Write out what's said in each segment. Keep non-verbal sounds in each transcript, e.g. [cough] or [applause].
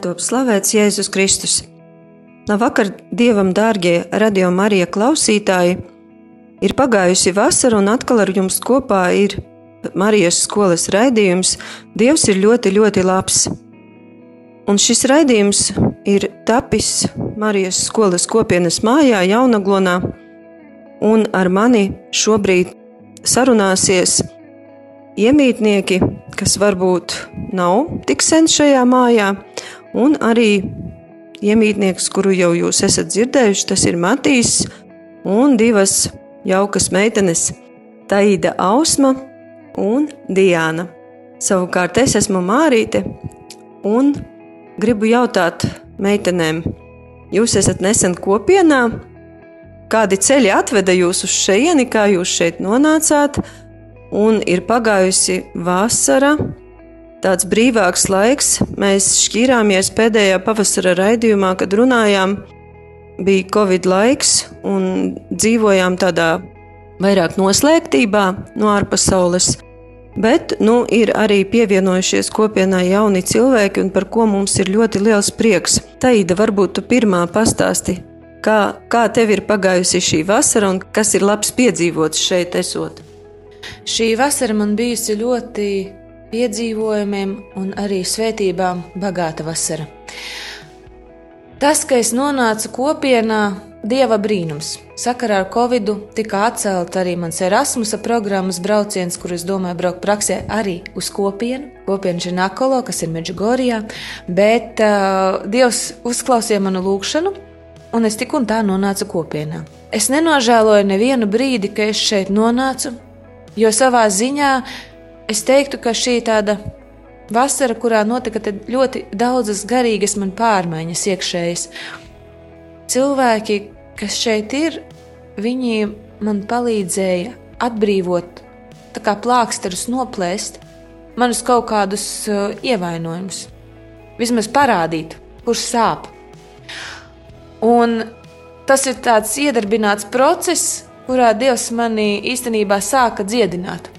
Top slavēts Jēzus Kristus. Labvakar, Dievam, dārgie radio Marija klausītāji! Ir pagājusi vasara, un atkal ar jums kopā ir Marijas skolas raidījums Dievs ir ļoti, ļoti labs. Un šis raidījums ir tapis Marijas skolas kopienas mājā, Jaunaglonā, un ar mani šobrīd sarunāsies iemītnieki, kas varbūt nav tik sen šajā mājā, un arī iemītnieks, kuru jau jūs esat dzirdējuši, tas ir Matīs un divas jaukas meitenes, Taida Ausma un Diana. Savukārt es esmu Mārīte un gribu jautāt meitenēm, jūs esat nesen kopienā, kādi ceļi atveda jūs uz šejieni, kā jūs šeit nonācāt, un ir pagājusi vasara, tāds brīvāks laiks. Mēs šķīrāmies pēdējā pavasara raidījumā, kad runājām. Bija Covid laiks, un dzīvojām tādā vairāk noslēgtībā no ārpasaules. Bet nu, ir arī pievienojušies kopienai jauni cilvēki, un par ko mums ir ļoti liels prieks. Taida, varbūt tu pirmā pastāsti, kā, kā tev ir pagājusi šī vasara un kas ir labs piedzīvots šeit esot. Šī vasara man bijusi ļoti piedzīvojumiem un arī svētībām bagāta vasara. Tas, ka es nonācu kopienā, dieva brīnums. Sakarā ar Covid tika atcelta arī mans Erasmusa programmas brauciens, kur es domāju braukt praksē arī uz kopienu. Kopiena Žinakolo, kas ir Meģigorijā, bet uh, Dievs uzklausīja manu lūgšanu, un es tik un tā nonācu kopienā. Es nenožēloju nevienu brīdi, ka es šeit nonācu, jo savā ziņā es teiktu, ka šī tāda vasara, kurā notika ļoti daudzas garīgas man pārmaiņas iekšējas. Cilvēki, kas šeit ir, viņi man palīdzēja atbrīvot, tā kā plāksterus noplēst, manus kaut kādus uh, ievainojumus, vismaz parādīt, kurš sāp. Un tas ir tāds iedarbināts process, kurā Dievs mani īstenībā sāka dziedināt.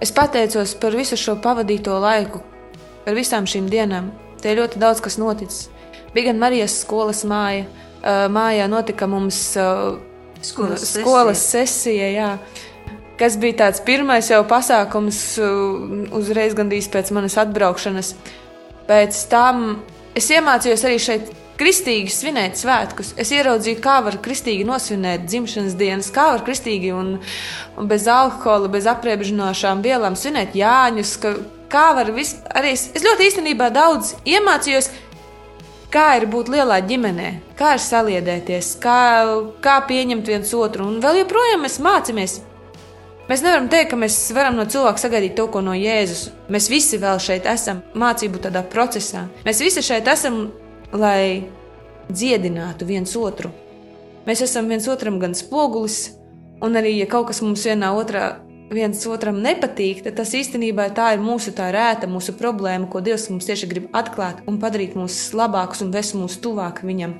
Es pateicos par visu šo pavadīto laiku, par visām šīm dienām. Te ļoti daudz kas noticis. Bija gan Marijas skolas māja, uh, mājā notika mums uh, Skolas sesija. skolas sesija, jā, kas bija tāds pirmais jau pasākums uh, uzreiz gandrīz pēc manas atbraukšanas. Pēc tam es iemācījos arī šeit kristīgi svinēt svētkus. Es ieraudzīju, kā var kristīgi nosvinēt dzimšanas dienas, kā var kristīgi un, un bez alkohola, bez apreibinošām vielām svinēt Jāņus. Ka, kā var vis, arī es, es ļoti īstenībā daudz iemācījos. Kā ir būt lielā ģimenē, kā ir saliedēties, kā, kā pieņemt viens otru, un vēl joprojām mēs mācāmies. Mēs nevaram teikt, ka mēs varam no cilvēka sagaidīt to, ko no Jēzus. Mēs visi vēl šeit esam mācību tādā procesā. Mēs visi šeit esam lai dziedinātu viens otru. Mēs esam viens otram gan spogulis, un arī, ja kaut kas mums vienā otrā viens otram nepatīk, tad tas īstenībā tā ir mūsu tā rēta, mūsu problēma, ko Dievs mums tieši grib atklāt un padarīt mūs labākus un vest mūs tuvāk viņam.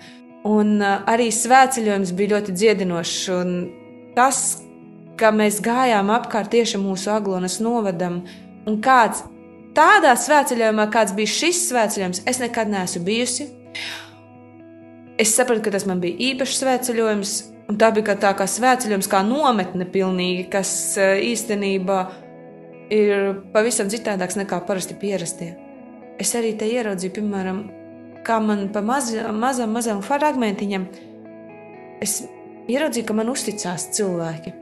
Un uh, arī svētceļojums bija ļoti dziedinošs, un tas, ka mēs gājām apkārt tieši mūsu aglonas novadam, un kāds tādā svētceļojumā, kāds bija šis svētceļojums, es nekad neesmu bijusi. Es sapratu, ka tas man bija īpašs svētceļojums, un tā bija kā tā kā svētceļojums, kā nometne pilnīgi, kas eh, īstenībā ir pavisam citādāks nekā parasti pierastie. Es arī te ieraudzīju, piemēram, kā man pa maz, mazam, mazam fragmentiņam, es ieraudzīju, ka man uzticās cilvēki.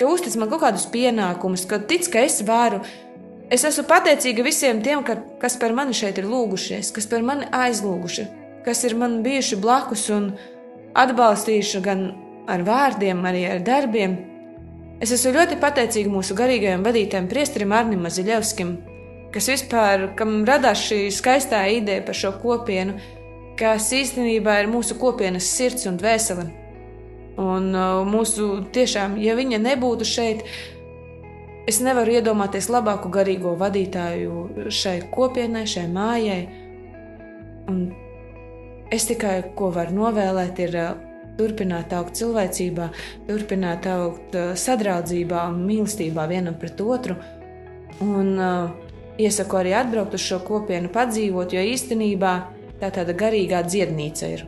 Ka uztic man kaut kādus pienākumus, ka tic, ka es varu, Es esmu pateicīga visiem tiem, ka, kas par mani šeit ir lūgušies, kas par mani aizlūguši, kas ir man bijuši blakus un atbalstījuši gan ar vārdiem, arī ar darbiem. Es esmu ļoti pateicīga mūsu garīgajam vadītājam, Priesterim Arnim Ziļevskim, kas vispār, kam radās šī skaistā ideja par šo kopienu, kas īstenībā ir mūsu kopienas sirds un dvēsele. Un uh, mūsu tiešām, ja viņa nebūtu šeit, Es nevaru iedomāties labāku garīgo vadītāju šai kopienai, šai mājai. Un es tikai ko varu novēlēt, ir uh, turpināt augt cilvēcībā, turpināt augt uh, sadraudzībā mīlestībā vienam pret otru. Un uh, iesaku arī atbraukt uz šo kopienu, padzīvot, jo īstenībā tā tāda garīgā dziednīca ir.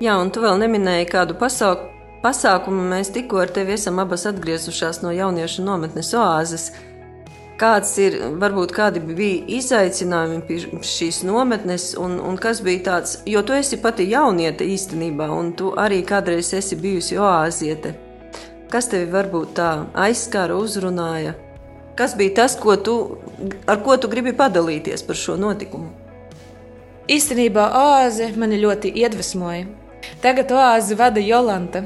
Jā, un tu vēl neminēji kādu pasauku pasākumu mēs tikko ar tevi esam abas atgriezušās no jauniešu nometnes oāzes. Kāds ir, varbūt kādi bija izaicinājumi pie šīs nometnes, un, un kas bija tāds, jo tu esi pati jauniete īstenībā, un tu arī kādreiz esi bijusi oāziete. Kas tevi varbūt tā aizskāra, uzrunāja? Kas bija tas, ko tu, ar ko tu gribi padalīties par šo notikumu? Īstenībā oāze mani ļoti iedvesmoja. Tagad oāzi vada Jolanta,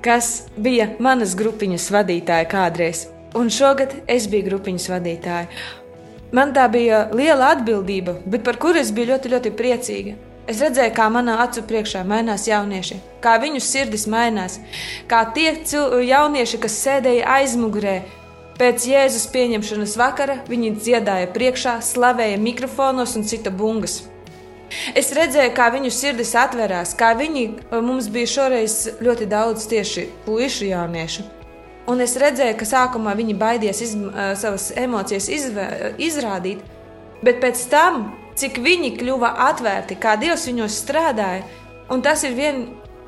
kas bija manas grupiņas vadītāja kādreiz, un šogad es biju grupiņas vadītāja. Man tā bija liela atbildība, bet par kuru es biju ļoti, ļoti priecīga. Es redzēju, kā manā acu priekšā mainās jaunieši, kā viņu sirdis mainās, kā tie jaunieši, kas sēdēja aizmugurē, pēc Jēzus pieņemšanas vakara, viņi dziedāja priekšā, slavēja mikrofonos un cita bungas. Es redzēju, kā viņu sirdis atverās, kā viņi mums bija šoreiz ļoti daudz tieši puišu jauniešu. Un es redzēju, ka sākumā viņi baidījās iz, savas emocijas izvē, izrādīt, bet pēc tam, cik viņi kļuva atvērti, kā Dievs viņos strādāja, un tas ir vien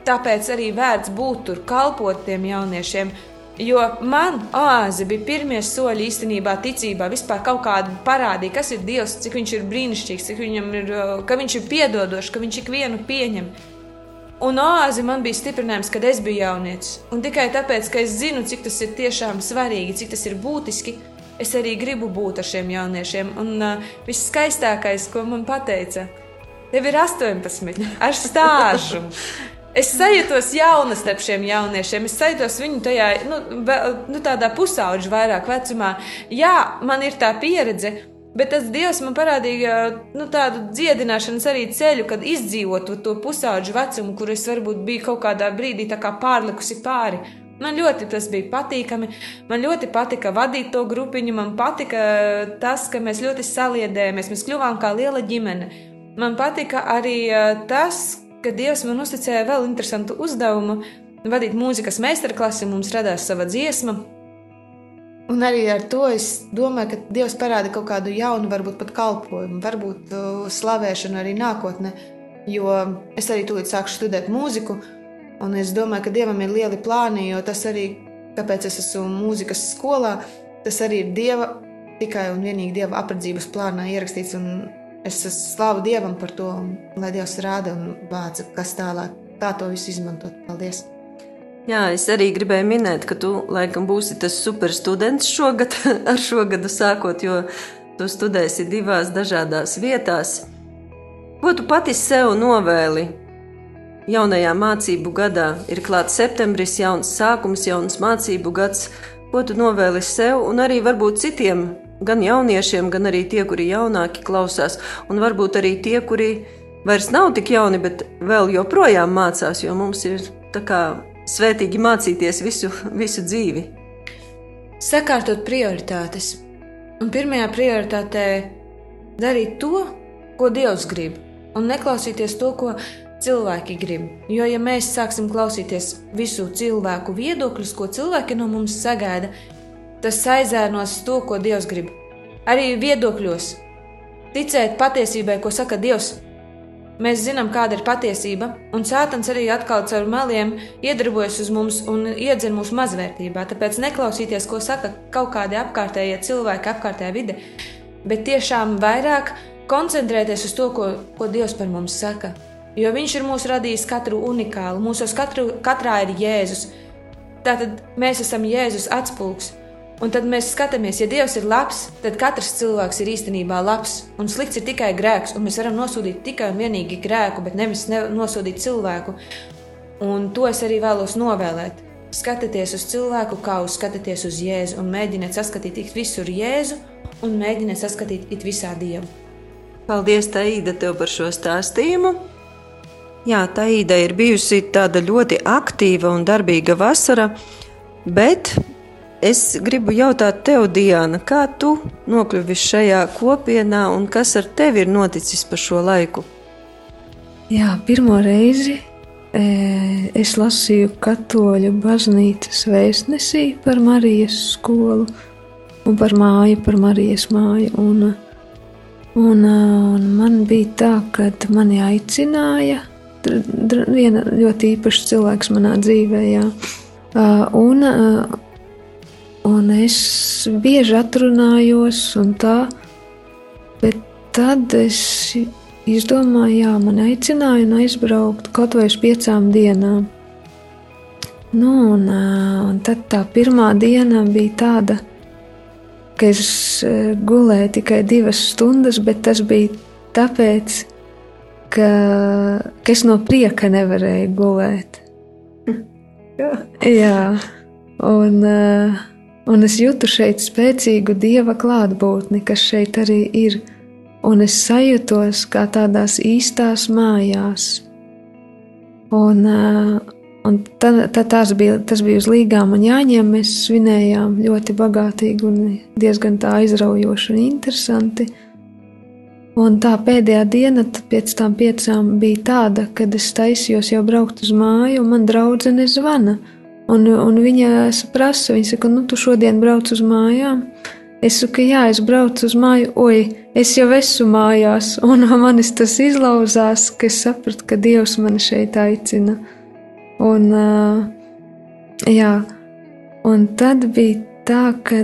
tāpēc arī vērts būt tur, kalpot tiem jauniešiem, Jo man oāze bija pirmie soļi īstenībā ticībā, vispār kaut kādu parādīja, kas ir Dievs, cik viņš ir brīnišķīgs, cik viņam ir, ka viņš ir piedodošs, ka viņš ikvienu pieņem. Un oāze man bija stiprinājums, kad es biju jaunietis. Un tikai tāpēc, ka es zinu, cik tas ir tiešām svarīgi, cik tas ir būtiski, es arī gribu būt ar šiem jauniešiem. Un uh, viss skaistākais, ko man teica, tev ir 18 ar stāžu. [laughs] Es sajūtos jauna starp šiem jauniešiem. Es sajūtos viņu tajā, nu, nu tādā pusauģa vairāk vecumā. Jā, man ir tā pieredze, bet tas Dievs man parādīja nu, tādu dziedināšanas arī ceļu, kad izdzīvotu to pusauģu vecumu, kur es varbūt biju kaut kādā brīdī kā pārlikusi pāri. Man ļoti tas bija patīkami. Man ļoti patika vadīt to grupiņu. Man patika tas, ka mēs ļoti saliedējāmies. Mēs kļuvām kā liela ģimene. Man patika arī eh, tas, ka Dievs man uzticēja vēl interesantu uzdevumu vadīt mūzikas meistarklasi, mums radās sava dziesma. Un arī ar to es domāju, ka Dievs parāda kaut kādu jaunu, varbūt pat kalpošanu, varbūt uh, slavēšanu arī nākotnē. Jo es arī tūlīt sāku studēt mūziku, un es domāju, ka Dievam ir lieli plāni, jo tas arī, kāpēc es esmu mūzikas skolā, tas arī ir Dieva, tikai un vienīgi Dieva apredzības plānā ierakstīts. Es slavu Dievam par to, lai Dievs rāda un vāca, kas tālāk, kā to visu izmantot. Paldies! Jā, es arī gribēju minēt, ka tu laikam būsi tas super students šogad, [laughs] ar šo gadu sākot, jo tu studēsi divās dažādās vietās. Ko tu pati sev novēli? Jaunajā mācību gadā ir klāts septembris, jauns sākums, jauns mācību gads. Ko tu novēli sev un arī varbūt citiem gan jauniešiem, gan arī tie, kuri jaunāki klausās, un varbūt arī tie, kuri vairs nav tik jauni, bet vēl joprojām mācās, jo mums ir tā kā svētīgi mācīties visu, visu dzīvi. Sakārtot prioritātes. Un pirmajā prioritātē darīt to, ko Dievs grib, un neklausīties to, ko cilvēki grib. Jo, ja mēs sāksim klausīties visu cilvēku viedokļus, ko cilvēki no mums sagaida, tas aizērnos to, ko Dievs grib. Arī viedokļos. Ticēt patiesībai, ko saka Dievs. Mēs zinām, kāda ir patiesība, un Sātans arī atkal caur meliem iedarbojas uz mums un iedzen mūsu mazvērtībā. Tāpēc neklausīties, ko saka kaut kādi apkārtējie cilvēki, apkārtējā vide, bet tiešām vairāk koncentrēties uz to, ko, ko Dievs par mums saka. Jo Viņš ir mūs radījis katru unikālu, mūsos katru, katrā ir Jēzus. Tātad mēs esam Jēzus atspūgs. Un tad mēs skatāmies, ja Dievs ir labs, tad katrs cilvēks ir īstenībā labs. Un slikts ir tikai grēks, un mēs varam nosodīt tikai un vienīgi grēku, bet nevis ne nosodīt cilvēku. Un to es arī vēlos novēlēt. Skatieties uz cilvēku, kā uz skatāties uz Jēzu, un mēģiniet saskatīt it visur Jēzu, un mēģiniet saskatīt it visā Dievu. Paldies, Taīda, tev par šo stāstījumu. Jā, Taīda ir bijusi tāda ļoti aktīva un darbīga vasara, bet es gribu jautāt tev, Diana, kā tu nokļuvi šajā kopienā un kas ar tevi ir noticis pa šo laiku? Jā, pirmo reizi e, es lasīju katoļu baznīcas vēstnesī par Marijas skolu un par māju, par Marijas māju. Un, un, un man bija tā, ka mani aicināja viena ļoti īpaša cilvēks manā dzīvē. Jā. Un, un es bieži atrunājos, un tā, bet tad es izdomāju, jā, man aicināja un aizbraukt kaut vai uz piecām dienām. Nu, un, un tad tā pirmā diena bija tāda, ka es gulēju tikai divas stundas, bet tas bija tāpēc, ka, ka es no prieka nevarēju gulēt. [laughs] Jā, un, un es jūtu šeit spēcīgu dieva klātbūtni, kas šeit arī ir, un es sajūtos kā tādās īstās mājās. Un, un tad, tad tās bija, tas bija uz līgām un jāņem, mēs svinējām ļoti bagātīgi un diezgan tā aizraujoši un interesanti. Un tā pēdējā diena pēc tam piecām bija tāda, kad es taisījos jau braukt uz māju, un man draudzene zvana. Un, un viņa prasa, viņa saka, nu, tu šodien brauc uz mājām. Es saku, jā, es braucu uz māju, oi, es jau esmu mājās, un manis tas izlauzās, ka es sapratu, ka Dievs mani šeit aicina. Un, jā, un tad bija tā, ka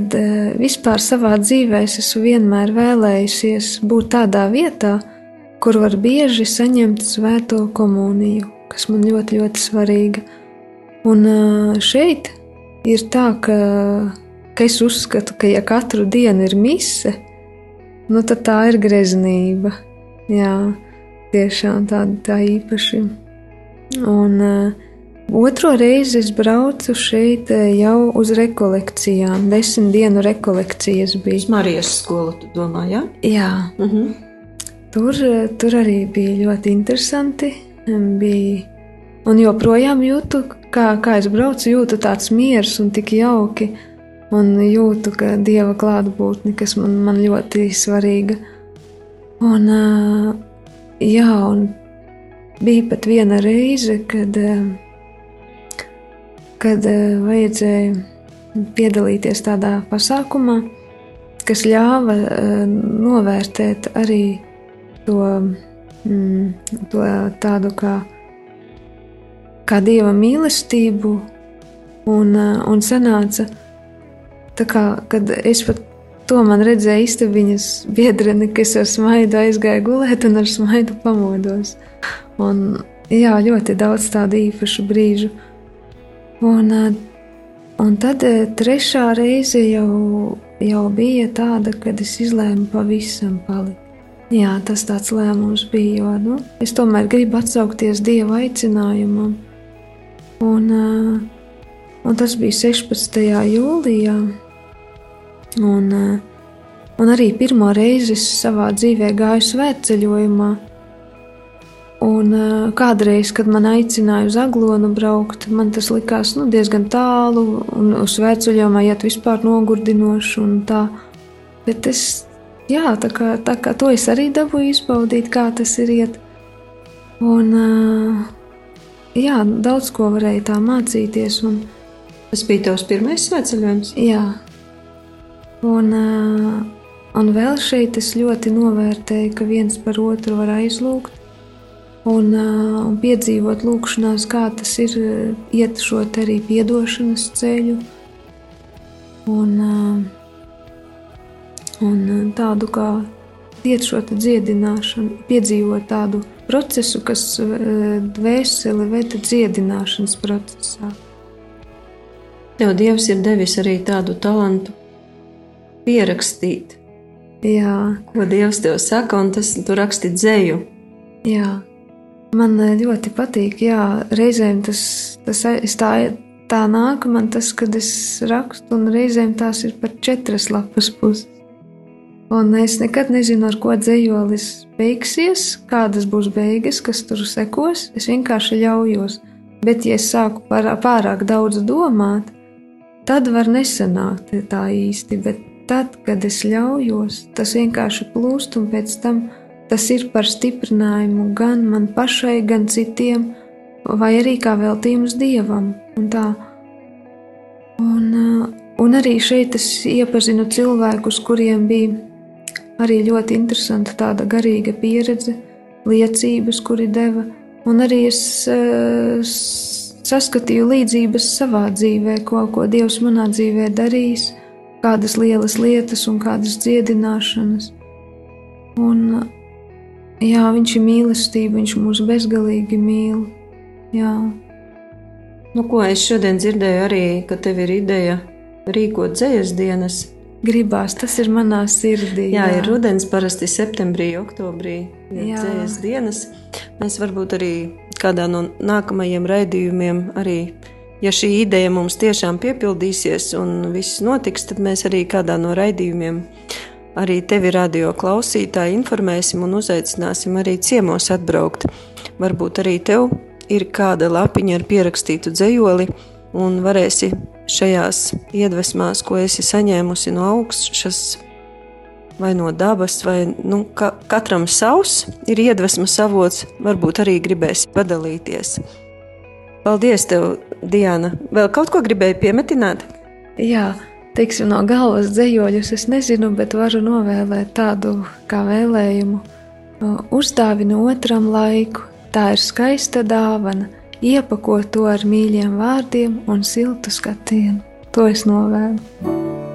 vispār savā dzīvē es esmu vienmēr vēlējusies būt tādā vietā, kur var bieži saņemt svēto komuniju, kas man ļoti, ļoti svarīga. Un šeit ir tā, ka, ka es uzskatu, ka ja katru dienu ir mise, nu tad tā ir greznība. Jā, tiešām tāda tā īpaši. Un otro reizi es braucu šeit jau uz rekolekcijām. Desmit dienu rekolekcijas bija. Marijas skolu, tu domā, jā? Jā. Uh -huh. Tur, tur arī bija ļoti interesanti. Bija Un joprojām jūtu, kā, kā es braucu, jūtu tāds miers un tik jauki. Un jūtu, ka dieva klātbūtne, kas man, man ļoti svarīga. Un, jā, un bija pat viena reize, kad, kad vajadzēja piedalīties tādā pasākumā, kas ļāva novērtēt arī to, mm, to tādu kā kā dieva mīlestību, un, uh, un sanāca kā, kad es pat to man redzēju istabiņas biedreni, ka es ar smaidu aizgāju gulēt un ar smaidu pamodos. Un, jā, ļoti daudz tādu īpašu brīžu. Un, uh, un tad uh, trešā reize jau, jau bija tāda, kad es izlēmu pavisam palikt. Jā, tas tāds lēmums bija, jo nu, es tomēr gribu atsaukties Dieva aicinājumam Un, un tas bija 16. jūlijā. Un, un arī pirmo reizi savā dzīvē gāju svētceļojumā. Un kādreiz, kad man aicināja uz aglonu braukt, man tas likās nu, diezgan tālu, un uz svētceļojumā iet vispār nogurdinoši. Bet es, jā, tā kā, tā kā to es arī dabūju izbaudīt, kā tas ir iet. Un, uh, jā, daudz ko varēja tā mācīties. Un, Tas bija tavs pirmais svētceļojums? Jā, un, un vēl šeit es ļoti novērtēju, ka viens par otru var aizlūgt un, un piedzīvot lūkšanās, kā tas ir iet šo arī piedošanas ceļu. Un, un tādu kā iet šo dziedināšanu, piedzīvot tādu procesu, kas eh, dvēseli veda dziedināšanas procesā. Tev Dievs ir devis arī tādu talantu, pierakstīt, Jā, ko Dievs tev saka, un tas tu raksti dzēju. jā. Man eh, ļoti patīk, jā, reizēm tas, tas tā, tā nāk man tas, kad es rakstu, un reizēm tās ir pat četras lapas puses. Un es nekad nezinu, ar ko dzējolis beigsies, kādas būs beigas, kas tur sekos. Es vienkārši ļaujos. Bet, ja es sāku pārāk daudz domāt, tad var nesanākt tā īsti. Bet tad, kad es ļaujos, tas vienkārši plūst, un pēc tam tas ir par stiprinājumu gan man pašai, gan citiem, vai arī kā veltījums dievam. Un tā. Un, uh, un arī šeit es iepazinu cilvēkus, kuriem bija arī ļoti interesanta tāda garīga pieredze, liecības, kuri deva. Un arī es uh, saskatīju līdzības savā dzīvē, ko, ko Dievs manā dzīvē darījis, kādas lielas lietas un kādas dziedināšanas. Un, jā, viņš ir mīlestība, viņš mūs bezgalīgi mīl. Jā, Nu, ko es šodien dzirdēju, arī, ka tev ir ideja rīkot dzējas dienas. Gribās, tas ir manā sirdī. Jā, jā. ir rudens, parasti septembrī, oktobrī ir dzējas dienas. Mēs varbūt arī kādā no nākamajiem raidījumiem, arī, ja šī ideja mums tiešām piepildīsies un viss notiks, tad mēs arī kādā no raidījumiem arī tevi radio klausītāji informēsim un uzaicināsim arī ciemos atbraukt. Varbūt arī tev ir kāda lapiņa ar pierakstītu dzējoli un varēsi šajās iedvesmās, ko esi saņēmusi no augšas, vai no dabas, vai nu, ka, katram savs ir iedvesmas avots, varbūt arī gribēsi padalīties. Paldies, tev, Diana! Vēl kaut ko gribēji piemetināt? Jā, teiksim, no galvas dzējoļus es nezinu, bet varu novēlēt tādu kā vēlējumu. Uzdāvini otram laiku, tā ir skaista dāvana, iepako to ar mīļiem vārdiem un siltu skatienu. To es novēlu.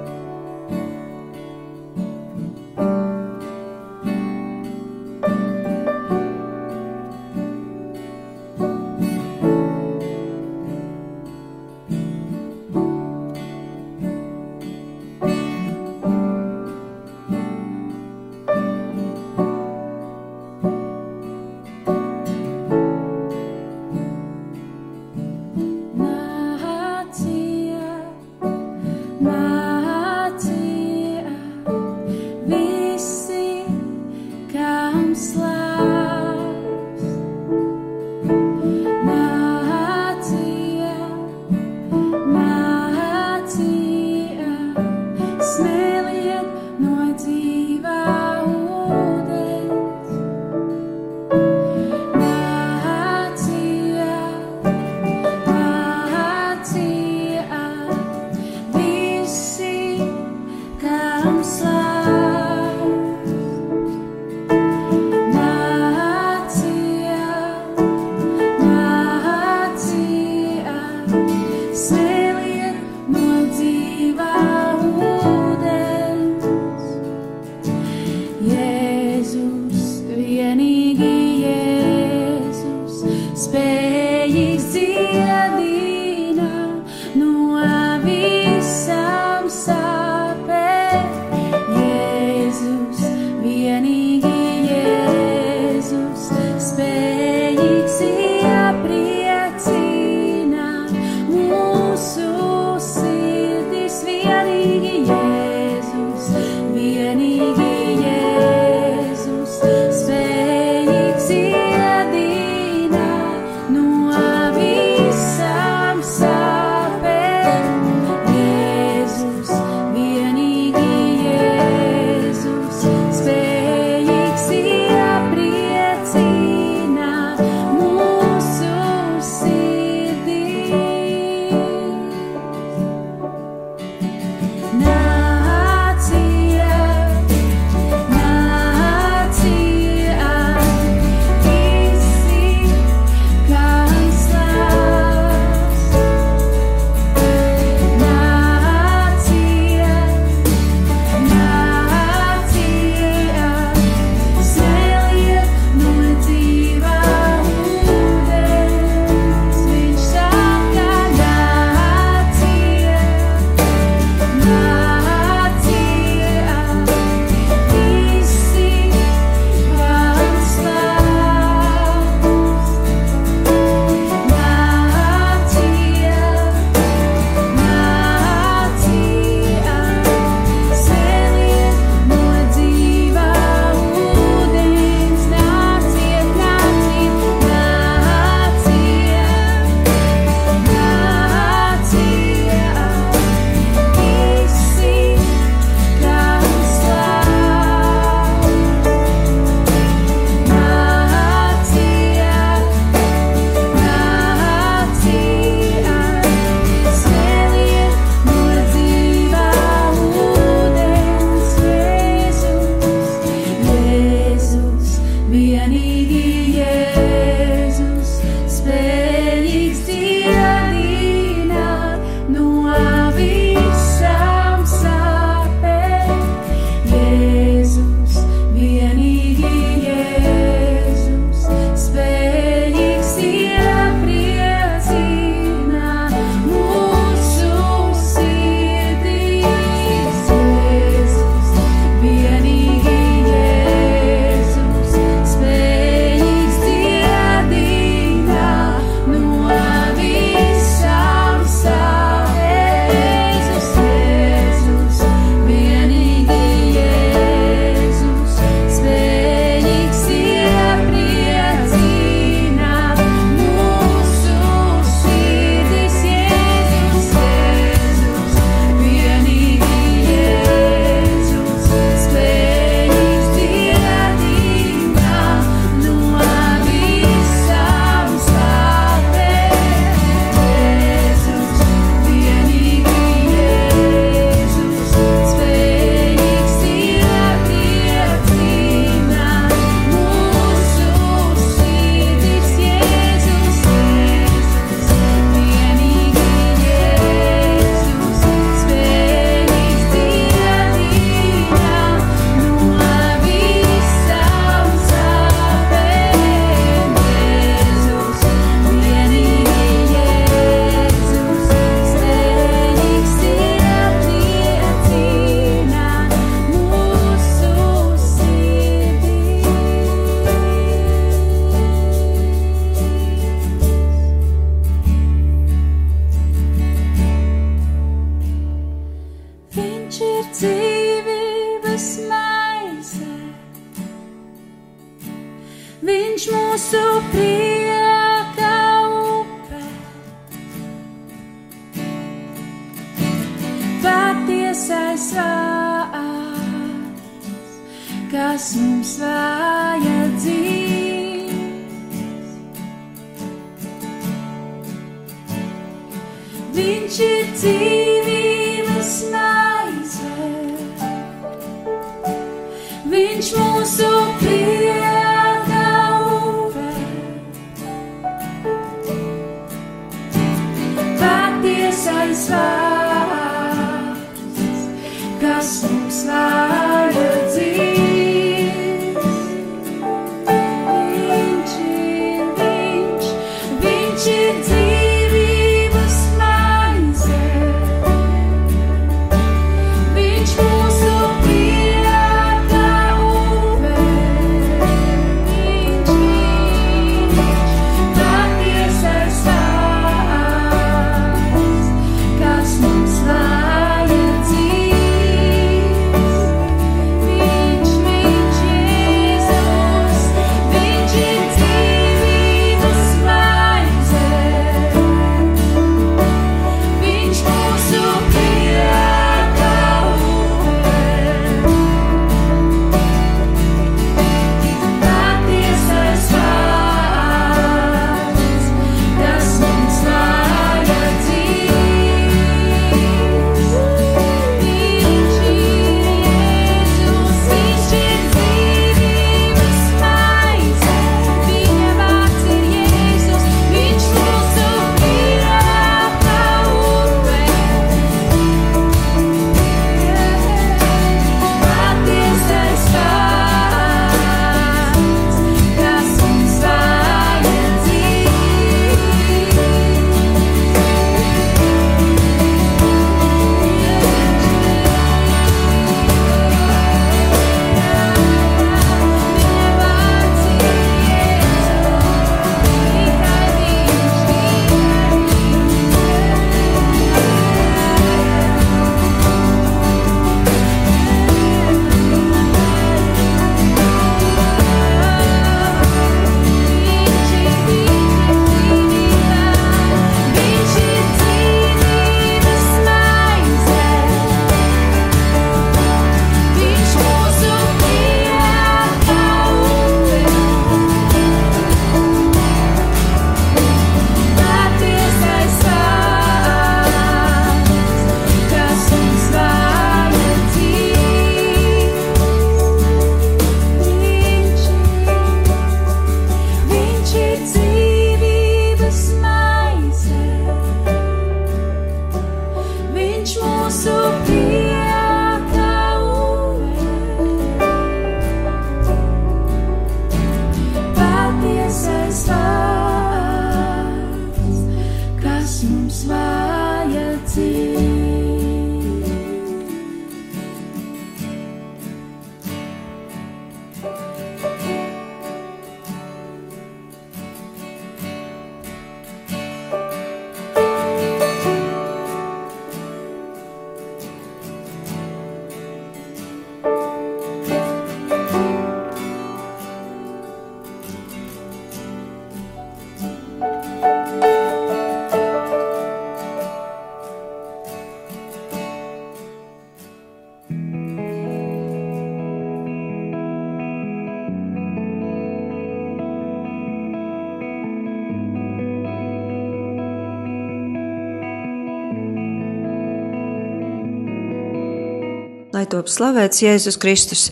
Lai top slavēts Jēzus Kristus.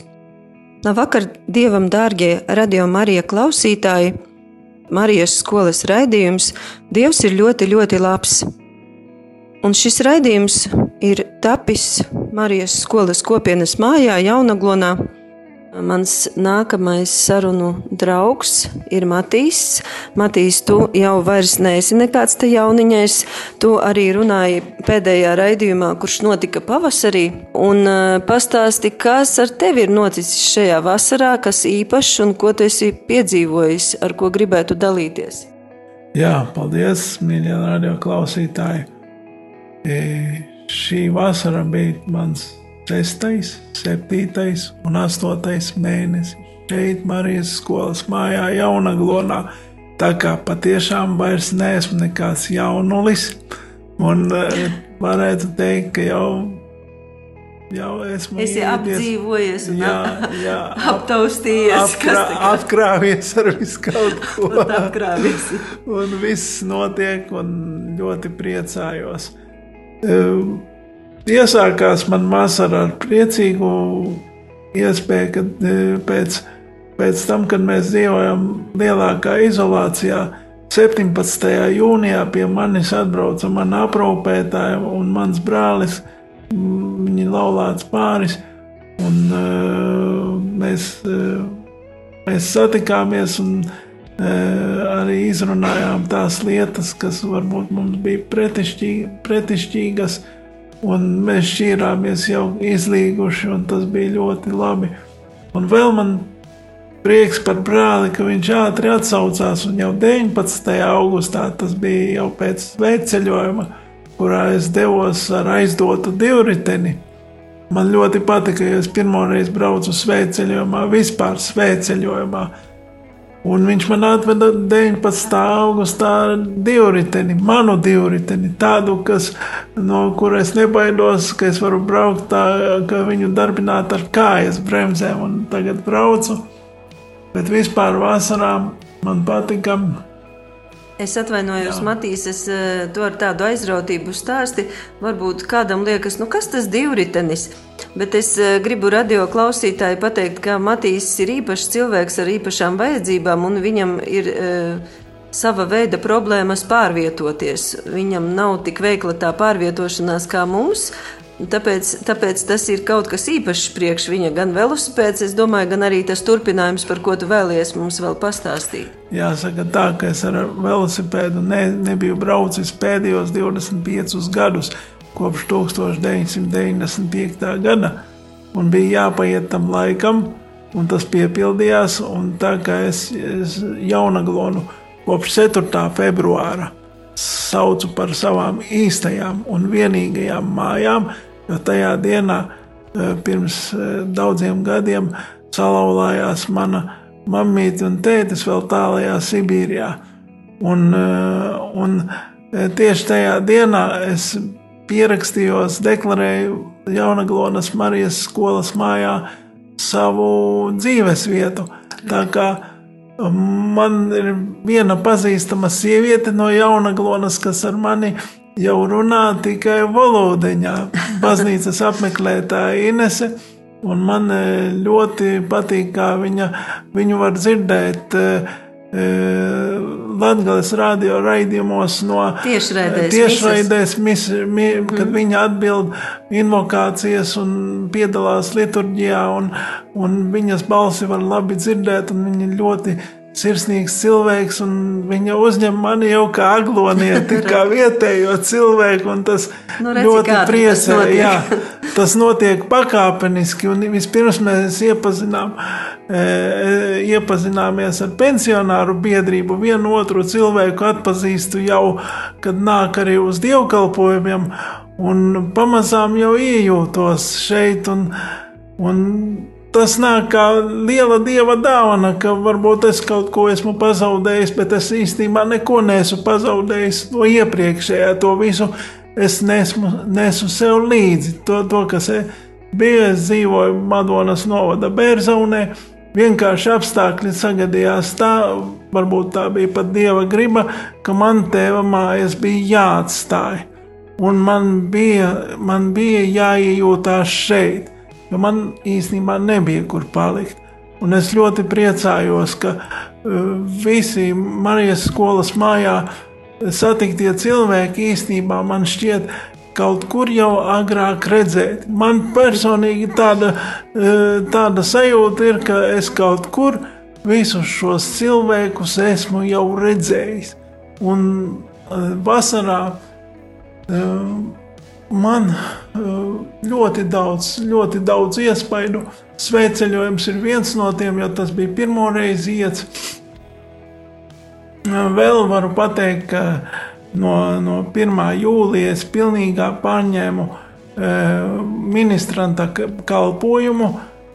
Labvakar, Dievam, dārgie radio Marija klausītāji! Marijas skolas raidījums Dievs ir ļoti, ļoti labs. Un šis raidījums ir tapis Marijas skolas kopienas mājā Jaunaglonā. Mans nākamais sarunu draugs ir Matīs. Matīs, tu jau vairs neesi nekāds te jauniņais. Tu arī runāji pēdējā raidījumā, kurš notika pavasarī. Un uh, pastāsti, kas ar tevi ir noticis šajā vasarā, kas īpašs un ko tu esi piedzīvojis, ar ko gribētu dalīties. Jā, paldies, mīļie radio klausītāji. E, šī vasara bija mans 6, 7 un 8 mēnesis. Šeit Marijas skolas mājā Jaunaglonā. Tā kā patiešām vairs neesmu nekāds jaunulis, un eh, varētu teikt, ka jau, jau esmu Esi iedies- apdzīvojies un jā, jā, [laughs] ap, aptaustījies, apkrā, apkrājies ar visu kaut [laughs] ko. un viss notiek, un ļoti priecājos. Ehm, Iesākās man vasara ar priecīgu iespēju, kad e, pēc, pēc tam, kad mēs dzīvojam lielākā izolācijā, 17. jūnijā pie manis atbrauca mana aprūpētāja un mans brālis, viņa laulāts pāris, un uh, mēs, uh, mēs satikāmies un uh, arī izrunājām tās lietas, kas varbūt mums bija pretišķī- pretišķīgas, un mēs šķīrāmies jau izlīguši, un tas bija ļoti labi. Un vēl man prieks par brāli, ka viņš ātri atsaucās, un jau 19. augustā tas bija jau pēc svētceļojuma, kurā es devos ar aizdotu divriteni. Man ļoti patika, ja es pirmoreiz braucu svētceļojumā, vispār svētceļojumā. Un viņš man atveda 19. augustā divriteni, manu divriteni, tādu, kas, no kuras nebaidos, ka es varu braukt tā, ka viņu darbināt ar kājas bremzēm. Un tagad braucu, bet vispār vasarā man patika. Es atvainojos, Matīs, es eh, to ar tādu aizrautību stāsti. Varbūt kādam liekas, nu kas tas divritenis? Bet es eh, gribu radio klausītāji pateikt, ka Matīs ir īpašs cilvēks ar īpašām vajadzībām, un viņam ir uh, sava veida problēmas pārvietoties. Viņam nav tik veikla tā pārvietošanās kā mums. Tāpēc, tāpēc tas ir kaut kas īpašs priekš viņa. Gan velosipēds, es domāju, gan arī tas turpinājums, par ko tu vēlies mums vēl pastāstīt. Jāsaka, tā ka es ar velosipēdu ne, nebiju braucis pēdējos 25 gadus, kopš 1995. gada. Un bija jāpaiet tam laikam, un tas piepildījās. Un tā kā es, es jaunaglonu kopš 4. februāra saucu par savām īstajām un vienīgajām mājām, jo tajā dienā eh, pirms eh, daudziem gadiem salauzās mana mammīte un tētis vēl tālākajā Sibīrijā. Un, eh, un tieši tajā dienā es pierakstījos, deklarēju Jaunaglonas Marijas skolas mājā savu dzīves vietu. Tā kā man ir viena pazīstama sieviete no Jaunaglonas, kas ar mani jau runā tikai valodeņā. Baznīcas apmeklētāja Inese. Un man eh, ļoti patīk, kā viņa, viņu var dzirdēt uh, Latvijas radio raidījumos no Tiešraidēs tiešraidēs mis, mi, kad mm. viņa atbild invokācijas un piedalās liturģijā, un, un viņas balsi var labi dzirdēt, un viņa ļoti sirsnīgs cilvēks, un viņa uzņem mani jau kā aglonieti, [laughs] kā vietējo cilvēku, un tas Nu, redzi, ļoti tas priecē. notiek. Jā, tas notiek pakāpeniski, un vispirms mēs iepazinām, e, iepazināmies ar pensionāru biedrību. Vienu otru cilvēku atpazīstu jau, kad nāk arī uz dievkalpojumiem, un pamazām jau iejūtos šeit. Un, un Tas nāk kā liela dieva dāvana, ka varbūt es kaut ko esmu pazaudējis, bet es īstenībā neko neesmu pazaudējis no iepriekšējā. To visu es nesmu, nesu sev līdzi. To, to kas e- bija, es dzīvoju Madonas novada Bērzaunē. Vienkārši apstākļi sagadījās tā, varbūt tā bija pat dieva griba, ka man tēva mājas bija jāatstāj. Un man bija, man bija jāiejūtās šeit, jo man īstenībā nebija kur palikt. Un es ļoti priecājos, ka uh, visi Marijas skolas mājā satiktie cilvēki īstenībā man šķiet kaut kur jau agrāk redzēt. Man personīgi tāda, uh, tāda sajūta ir, ka es kaut kur visus šos cilvēkus esmu jau redzējis. Un uh, vasarā man uh, ļoti daudz, ļoti daudz iespaidu. Svētceļojums ir viens no tiem, jo tas bija pirmo reizi iets. Uh, Vēl varu pateikt, ka no, no 1. jūlijas pilnībā pārņēmu eh, ministranta kalpojumu,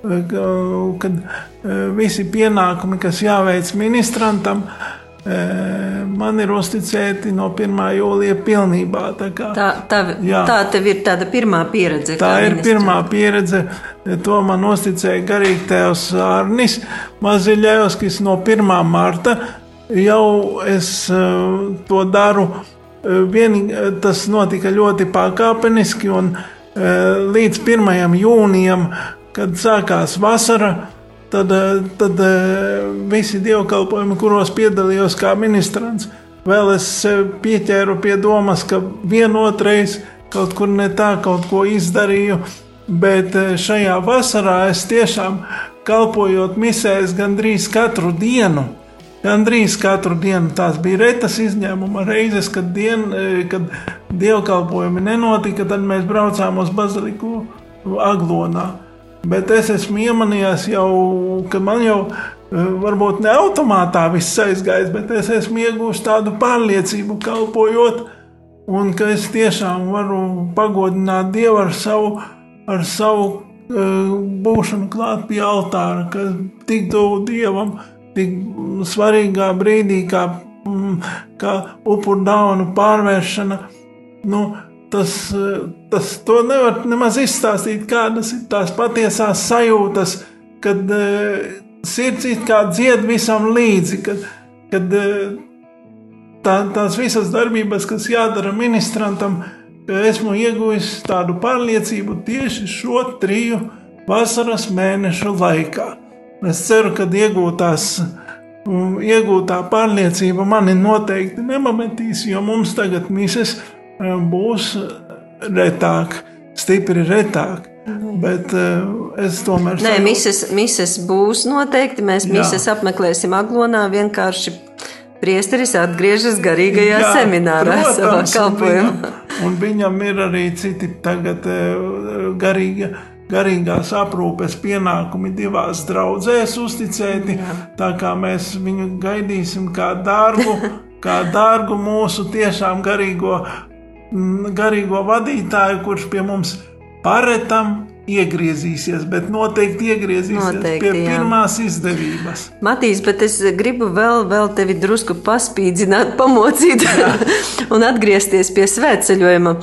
eh, ka- kad eh, visi pienākumi, kas jāveic ministrantam, eh, man ir uzticēti no 1. jūlija pilnībā. Tā, kā, Tā, tā, Jā. tā tev ir tāda pirmā pieredze. Tā ir ministra. pirmā pieredze. To man uzticēja garīgi tēvs Arnis Maziļevskis no 1. marta. Jau es eh, to daru. eh, Vienīgi tas notika ļoti pakāpeniski, un eh, līdz 1. jūnijam, kad sākās vasara, tad, eh, tad eh, visi dievkalpojumi, kuros piedalījos kā ministrants, vēl es pieķēru pie domas, ka vienotreiz kaut kur ne tā kaut ko izdarīju, bet eh, šajā vasarā es tiešām kalpojot misēs gandrīz katru dienu. Gandrīz katru dienu tās bija retas izņēmuma reizes, kad, dien, kad dievkalpojumi nenotika, tad mēs braucām uz baziliku Aglonā. Bet es esmu iemanījies jau, ka man jau eh, varbūt ne automātā viss aizgājis, bet es esmu iegūmis tādu pārliecību, kalpojot, un ka es tiešām varu pagodināt Dievu ar savu, ar savu uh, būšanu klāt pie altāra, ka tik tuvu Dievam, tik svarīgā brīdī, kā, mm, kā upuru dāvanu pārvēršana. Nu, tas, tas to nevar nemaz izstāstīt, kādas ir tās patiesās sajūtas, kad uh, sirds it kā dzied visam līdzi, kad, kad uh, tā, tās visas darbības, kas jādara ministrantam, esmu ieguvis tādu pārliecību tieši šo triju vasaras mēnešu laikā. Es ceru, ka iegūtās, iegūtā pārliecība mani noteikti nepametīs, jo mums tagad eh, būs retāk, stipri retāk. Bet uh, es tomēr Nē, sajūtu- mises, mises būs noteikti. Mēs Jā. mises apmeklēsim Aglonā. Vienkārši priesteris atgriežas garīgajā Jā, seminārā protams, savā viņam- Un viņam ir arī citi tagad eh, garīga, garīgās aprūpes pienākumi divās draudzēs uzticēti. Tā kā mēs viņu gaidīsim kā dārgu, kā dārgu mūsu tiešām garīgo, garīgo vadītāju, kurš pie mums paretam iegriezīsies, bet noteikti iegriezīsies Noteikti, pie jā. pirmās izdevības. Matīs, bet es gribu vēl, vēl tevi drusku paspīdzināt, pamocīt [laughs] un atgriezties pie svētceļojuma.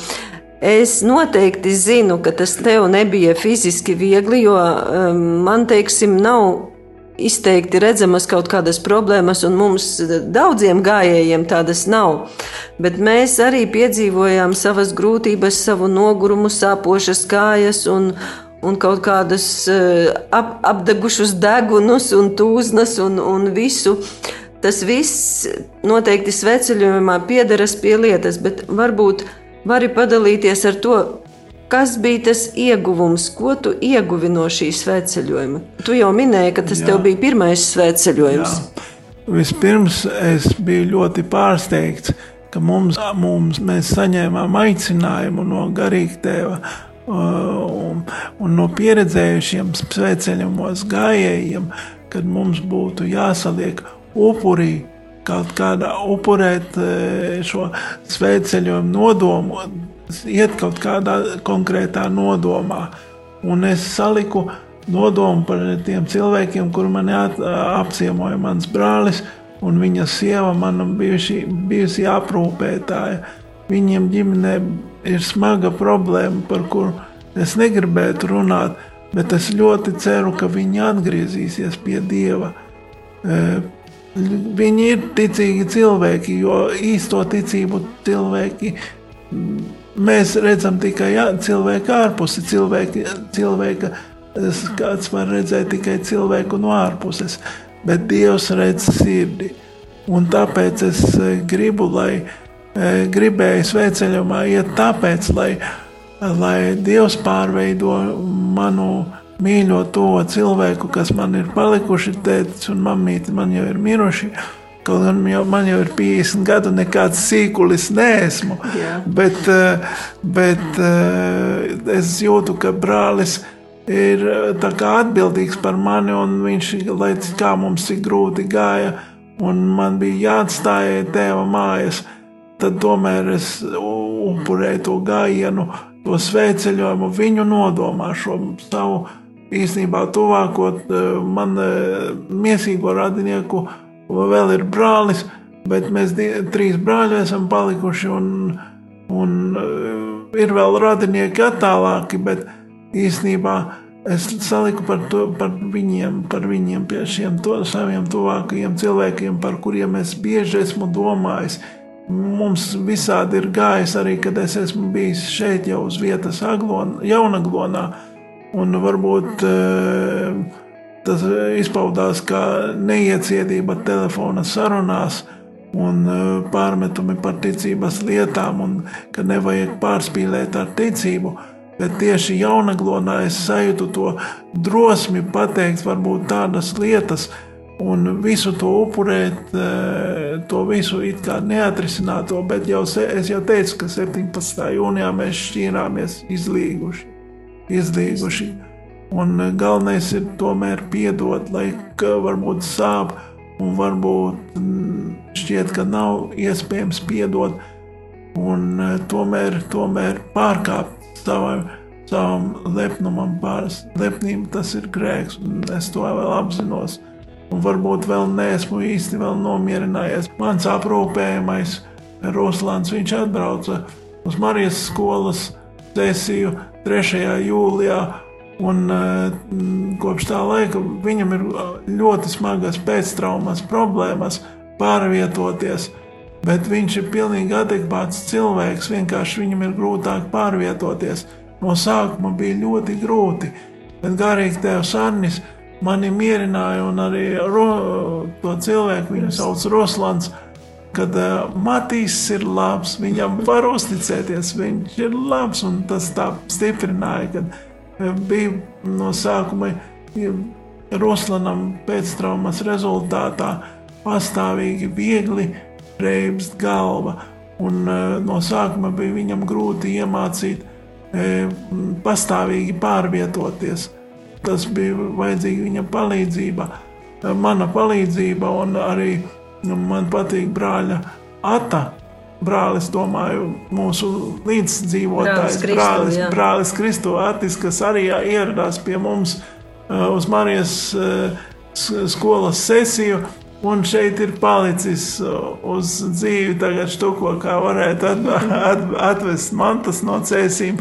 Es noteikti zinu, ka tas tev nebija fiziski viegli, jo um, man, teiksim, nav izteikti redzamas kaut kādas problēmas, un mums daudziem gājējiem tādas nav. Bet mēs arī piedzīvojām savas grūtības, savu nogurumu, sāpošas kājas un, un kaut kādus eh, ap, apdegušus degunus un tūznas un, un visu. Tas viss noteikti sveceļojumā piederas pie lietas, bet varbūt vari padalīties ar to, kas bija tas ieguvums, ko tu ieguvi no šī sveceļojuma. Tu jau minēji, ka tas Jā. tev bija pirmais sveceļojums. Vispirms es biju ļoti pārsteigts, ka mums, mums mēs saņēmām aicinājumu no garīga tēva un, un no pieredzējušiem sveceļumos gājējiem, kad mums būtu jāsaliek upurī kaut kādā upurēt eh, šo sveceļojumu nodomu, iet kaut kādā konkrētā nodomā. Un es saliku nodomu par tiem cilvēkiem, kur man apciemoja mans brālis un viņa sieva, mana bijuši, bijusi aprūpētāja. Viņiem ģimenē ir smaga problēma, par kuru es negribētu runāt, bet es ļoti ceru, ka viņi atgriezīsies pie Dieva. Viņi ir ticīgi cilvēki, jo īsto ticību cilvēki mēs redzam tikai jā, cilvēku ārpusi. Cilvēki, cilvēka skats var redzēt tikai cilvēku no ārpuses, bet Dievs redz sirdi. Un tāpēc es eh, gribu, lai eh, gribēju sveceļumā iet tāpēc, lai, lai Dievs pārveido manu mīļo to cilvēku, kas man ir palikuši, tēvs un mamīte man jau ir miruši. Kaut gan jau, man jau ir 50 gadu, nekāds sīkulis neesmu. Jā. Bet, eh, bet eh, es jūtu, ka brālis ir eh, atbildīgs par mani, un viņš, lai kā mums cik grūti gāja, un man bija jāatstāj tēva mājas, tad tomēr es upurēju to gājienu, to svētceļojumu, viņu nodomā šo savu īstenībā tuvāko man miesīgo radinieku vēl ir brālis, bet mēs die, trīs brāļi esam palikuši un, un eh, ir vēl radinieki attālāki, bet īstenībā es saliku par, to, par viņiem, par viņiem pie šiem to, saviem tuvākajiem cilvēkiem, par kuriem es bieži esmu domājis. Mums visādi ir gājis arī, kad es esmu bijis šeit jau uz vietas Aglon, Jaunaglonā, un varbūt eh, tas izpaudās kā neiecietība telefona sarunās un eh, pārmetumi par ticības lietām, un ka nevajag pārspīlēt ar ticību. Bet tieši jaunaglonā es sajūtu to drosmi pateikt, varbūt tādas lietas, un visu to upurēt, eh, to visu it kā neatrisināto. Bet jau, es jau teicu, ka 17. jūnijā mēs šķīrāmies izlīguši. izlīguši. Un galvenais ir tomēr piedot, lai varbūt sāp, un varbūt mm, šķiet, ka nav iespējams piedot, un eh, tomēr, tomēr pārkāpt savam, savam lepnumam pāris. Lepnība tas ir grēks, un es to vēl apzinos. Un varbūt vēl neesmu īsti vēl nomierinājies. Mans aprūpējamais Ruslāns, viņš atbrauca uz Marijas skolas sesiju 3. jūlijā. Un, eh, kopš tā laika viņam ir eh, ļoti smagas pēctraumas problēmas pārvietoties. Bet viņš ir pilnīgi adekvāts cilvēks. Vienkārši viņam ir grūtāk pārvietoties. No sākuma bija ļoti grūti. Bet garīgi tevs Arnis mani mierināja, un arī ro, to cilvēku viņu sauc Roslans. Kad uh, Matīs ir labs, viņam var uzticēties, viņš ir labs, un tas tā stiprināja, bija no sākuma ja, Roslanam pēctraumas rezultātā pastāvīgi viegli reibst galva, un uh, no sākuma bija viņam grūti iemācīt uh, pastāvīgi pārvietoties. Tas bija vajadzīga viņa palīdzība, uh, mana palīdzība, un arī man patīk brāļa Ata. Brālis, domāju, mūsu līdzdzīvotājs, Brālis Kristu, brālis, jā. brālis Kristo Atis, kas arī ieradās pie mums uh, uz Marijas uh, skolas sesiju. Un šeit ir palicis uh, uz dzīvi, tagad štuko, kā varētu at, at, atvest mantas no cēsīm.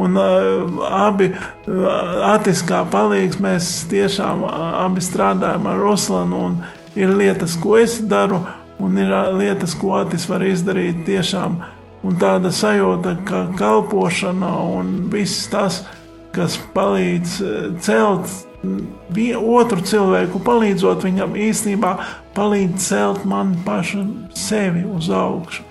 Un uh, abi uh, atiskā palīgs mēs tiešām uh, abi strādājam ar Ruslanu. Un ir lietas, ko es daru, un ir lietas, ko Atis var izdarīt tiešām. Un tāda sajūta, ka kalpošana un viss tas, kas palīdz celt otru cilvēku, palīdzot viņam īstenībā, palīdz celt man pašu sevi uz augšu.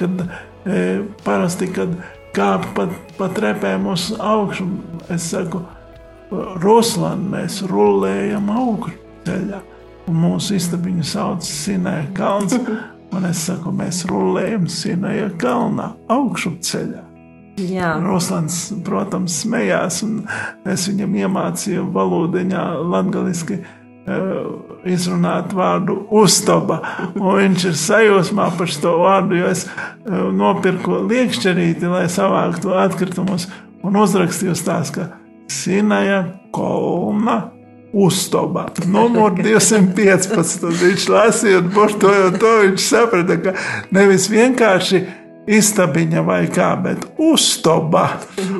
Kad e, parasti, kad kāp pa, pa trepēm uz augšu, es saku, Ruslāna mēs rullējam augšu ceļā. Un mūsu istabiņu sauc Sinēja kalns. Un es saku, mēs rullējam Sinēja kalnā augšu ceļā. Jā, Roslans, protams, smējās, un es viņam iemācīju valodiņā latgaliski eh, izrunāt vārdu uztaba. Un viņš ir sajūsmā par šo vārdu, jo es eh, nopirku liekšķerīti, lai savāktu atkritumus un uzrakstīju uz tās, ka Sinaja kolna uztaba. Numur 215. Viņš lasīja, un par to viņš saprata, ka nevis vienkārši istabiņa vai kā, bet uztoba.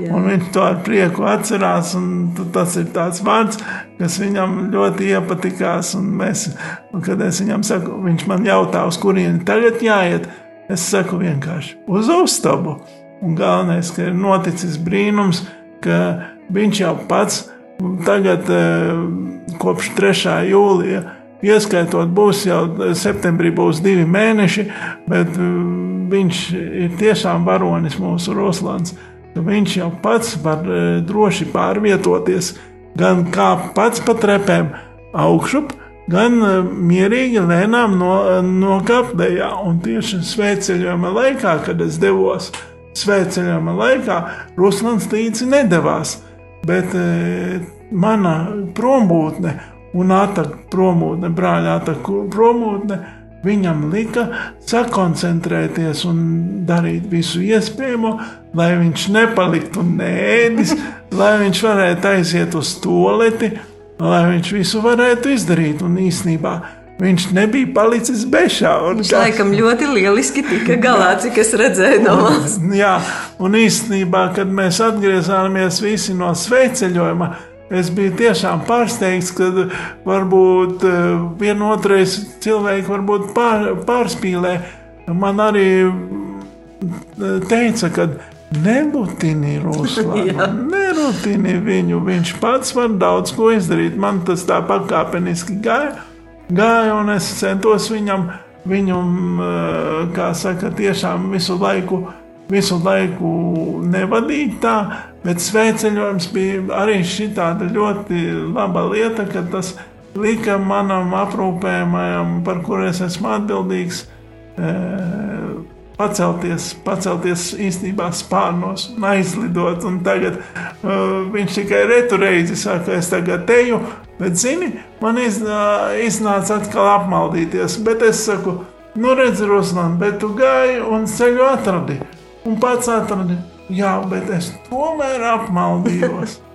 Un viņš to ar prieku atcerās. un Tas ir tāds vārds, kas viņam ļoti iepatikās. Un mēs, un kad es viņam saku, viņš man jautā, uz kurieni tagad jāiet, es saku vienkārši uz uztobu. Un galvenais, ka ir noticis brīnums, ka viņš jau pats tagad, eh, kopš 3. jūlija, Ieskaitot, būs jau septembrī, būs divi mēneši, bet mm, viņš ir tiešām varonis mūsu Roslāns. ka Viņš jau pats var e, droši pārvietoties, gan kā pats pa trepēm augšup, gan e, mierīgi lēnām no, nokāpdējā. Un tieši svētceļojuma laikā, kad es devos svētceļojuma laikā, Ruslāns līdzi nedavās. Bet e, mana prombūtne un ataka promūtne, brāļa ataka promūtne viņam lika sakoncentrēties un darīt visu iespējamo, lai viņš nepaliktu nēdis, [laughs] lai viņš varētu aiziet uz toleti, lai viņš visu varētu izdarīt. Un īsnībā viņš nebija palicis bešā. Viņš kā- laikam ļoti lieliski tika galā, cik es redzēju no malas. Jā, un īstenībā, kad mēs atgriezāmies visi no sveceļojuma, es biju tiešām pārsteigts, ka varbūt eh, vienotrais cilvēks varbūt pār, pārspīlē. Man arī mm, teica, ka nerutini Ruslānu, [laughs] nerutini viņu. Viņš pats var daudz ko izdarīt. Man tas tā pakāpeniski gāja, gāja un es centos viņam, viņam kā saka, tiešām visu laiku visu laiku nevadīt tā, bet svētceļojums bija arī šī tāda ļoti laba lieta, ka tas lika manam aprūpējumam, par kuru es esmu atbildīgs, pacelties, pacelties īstenībā spārnos un aizlidot. Un tagad uh, viņš tikai retu reizi saka, es tagad teju, bet zini, man iznā, iznāca atkal apmaldīties. Bet es saku, nu redzi, Ruslan, bet tu gāji un ceļu atradi. Un pats atradi, jā, bet es tomēr apmaldījos. [laughs]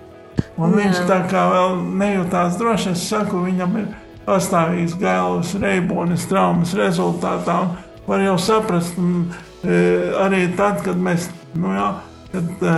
Un viņš tā kā vēl nejūtās droši, es saku, viņam ir pastāvīgs galvas reibonis traumas rezultātā. Un var jau saprast, un, e, arī tad, kad mēs, nu jā, kad e,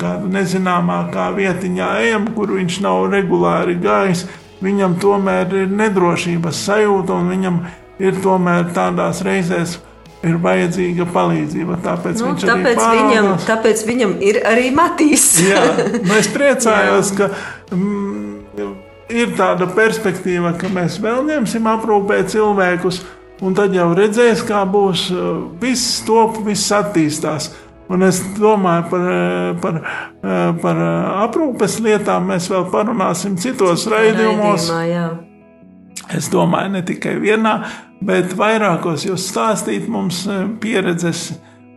kādu nezināmākā vietiņā ejam, kur viņš nav regulāri gājis, viņam tomēr ir nedrošības sajūta un viņam ir tomēr tādās reizēs. Ir vajadzīga palīdzība. Tāpēc, Nu, viņš tāpēc, viņam, tāpēc viņam ir arī Matīs. [laughs] Jā, nu es priecājos, ka mm, ir tāda perspektīva, ka mēs vēl ņemsim aprūpēt cilvēkus, un tad jau redzēs, kā būs. uh, Viss top, viss attīstās. Un es domāju par, uh, par, uh, par aprūpes lietām, mēs vēl parunāsim citos raidījumos. Es domāju, ne tikai vienā, bet vairākos jūs stāstīt mums eh, pieredzes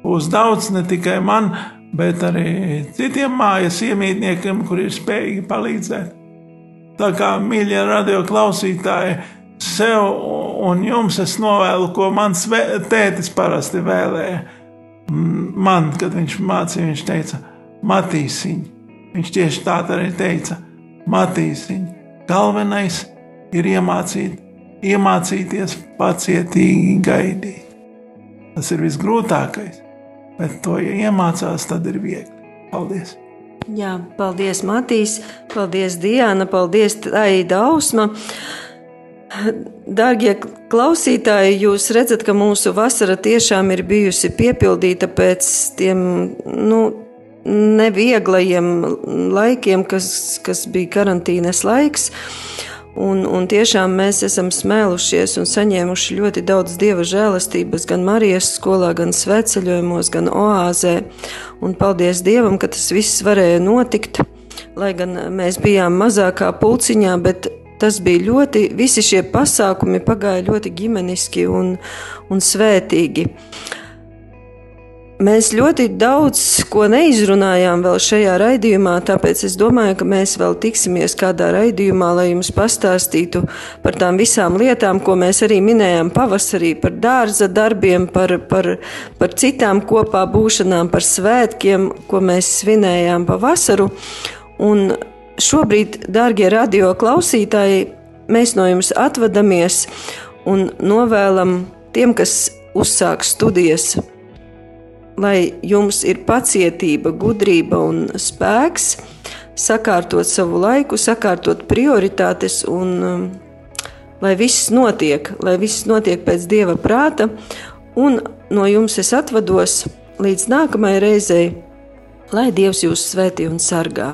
būs daudz, ne tikai man, bet arī citiem mājas iemītniekiem, kuri ir spējīgi palīdzēt. Tā kā mīļie radio klausītāji, sev un jums es novēlu, ko mans tētis parasti vēlēja. Man, kad viņš mācīja, viņš teica, Matīsiņ. Viņš tieši tā arī teica, Matīsiņ. Galvenais ir iemācīt, iemācīties pacietīgi gaidīt. Tas ir visgrūtākais, bet to, ja iemācās, tad ir viegli. Paldies! Jā, paldies, Matīs, paldies, Diana, paldies, Taida Ausma. Dārgie klausītāji, jūs redzat, ka mūsu vasara tiešām ir bijusi piepildīta pēc tiem nu, nevieglajiem laikiem, kas, kas bija karantīnas laiks. Un, un tiešām mēs esam smēlušies un saņēmuši ļoti daudz dieva žēlastības gan Marijas skolā, gan sveceļojumos, gan oāzē. Un paldies Dievam, ka tas viss varēja notikt. Lai gan mēs bijām mazākā pulciņā, bet tas bija ļoti, visi šie pasākumi pagāja ļoti ģimeniski un, un svētīgi. Mēs ļoti daudz ko neizrunājām vēl šajā raidījumā, tāpēc es domāju, ka mēs vēl tiksimies kādā raidījumā, lai jums pastāstītu par tām visām lietām, ko mēs arī minējām pavasarī, par dārza darbiem, par, par, par citām kopā būšanām, par svētkiem, ko mēs svinējām pa vasaru. Un šobrīd, dārgie radio klausītāji, mēs no jums atvadamies un novēlam tiem, kas uzsāk studijas lai jums ir pacietība, gudrība un spēks, sakārtot savu laiku, sakārtot prioritātes un um, lai viss notiek, lai viss notiek pēc dieva prāta. Un no jums es atvados līdz nākamajai reizei, lai Dievs jūs svētī un sargā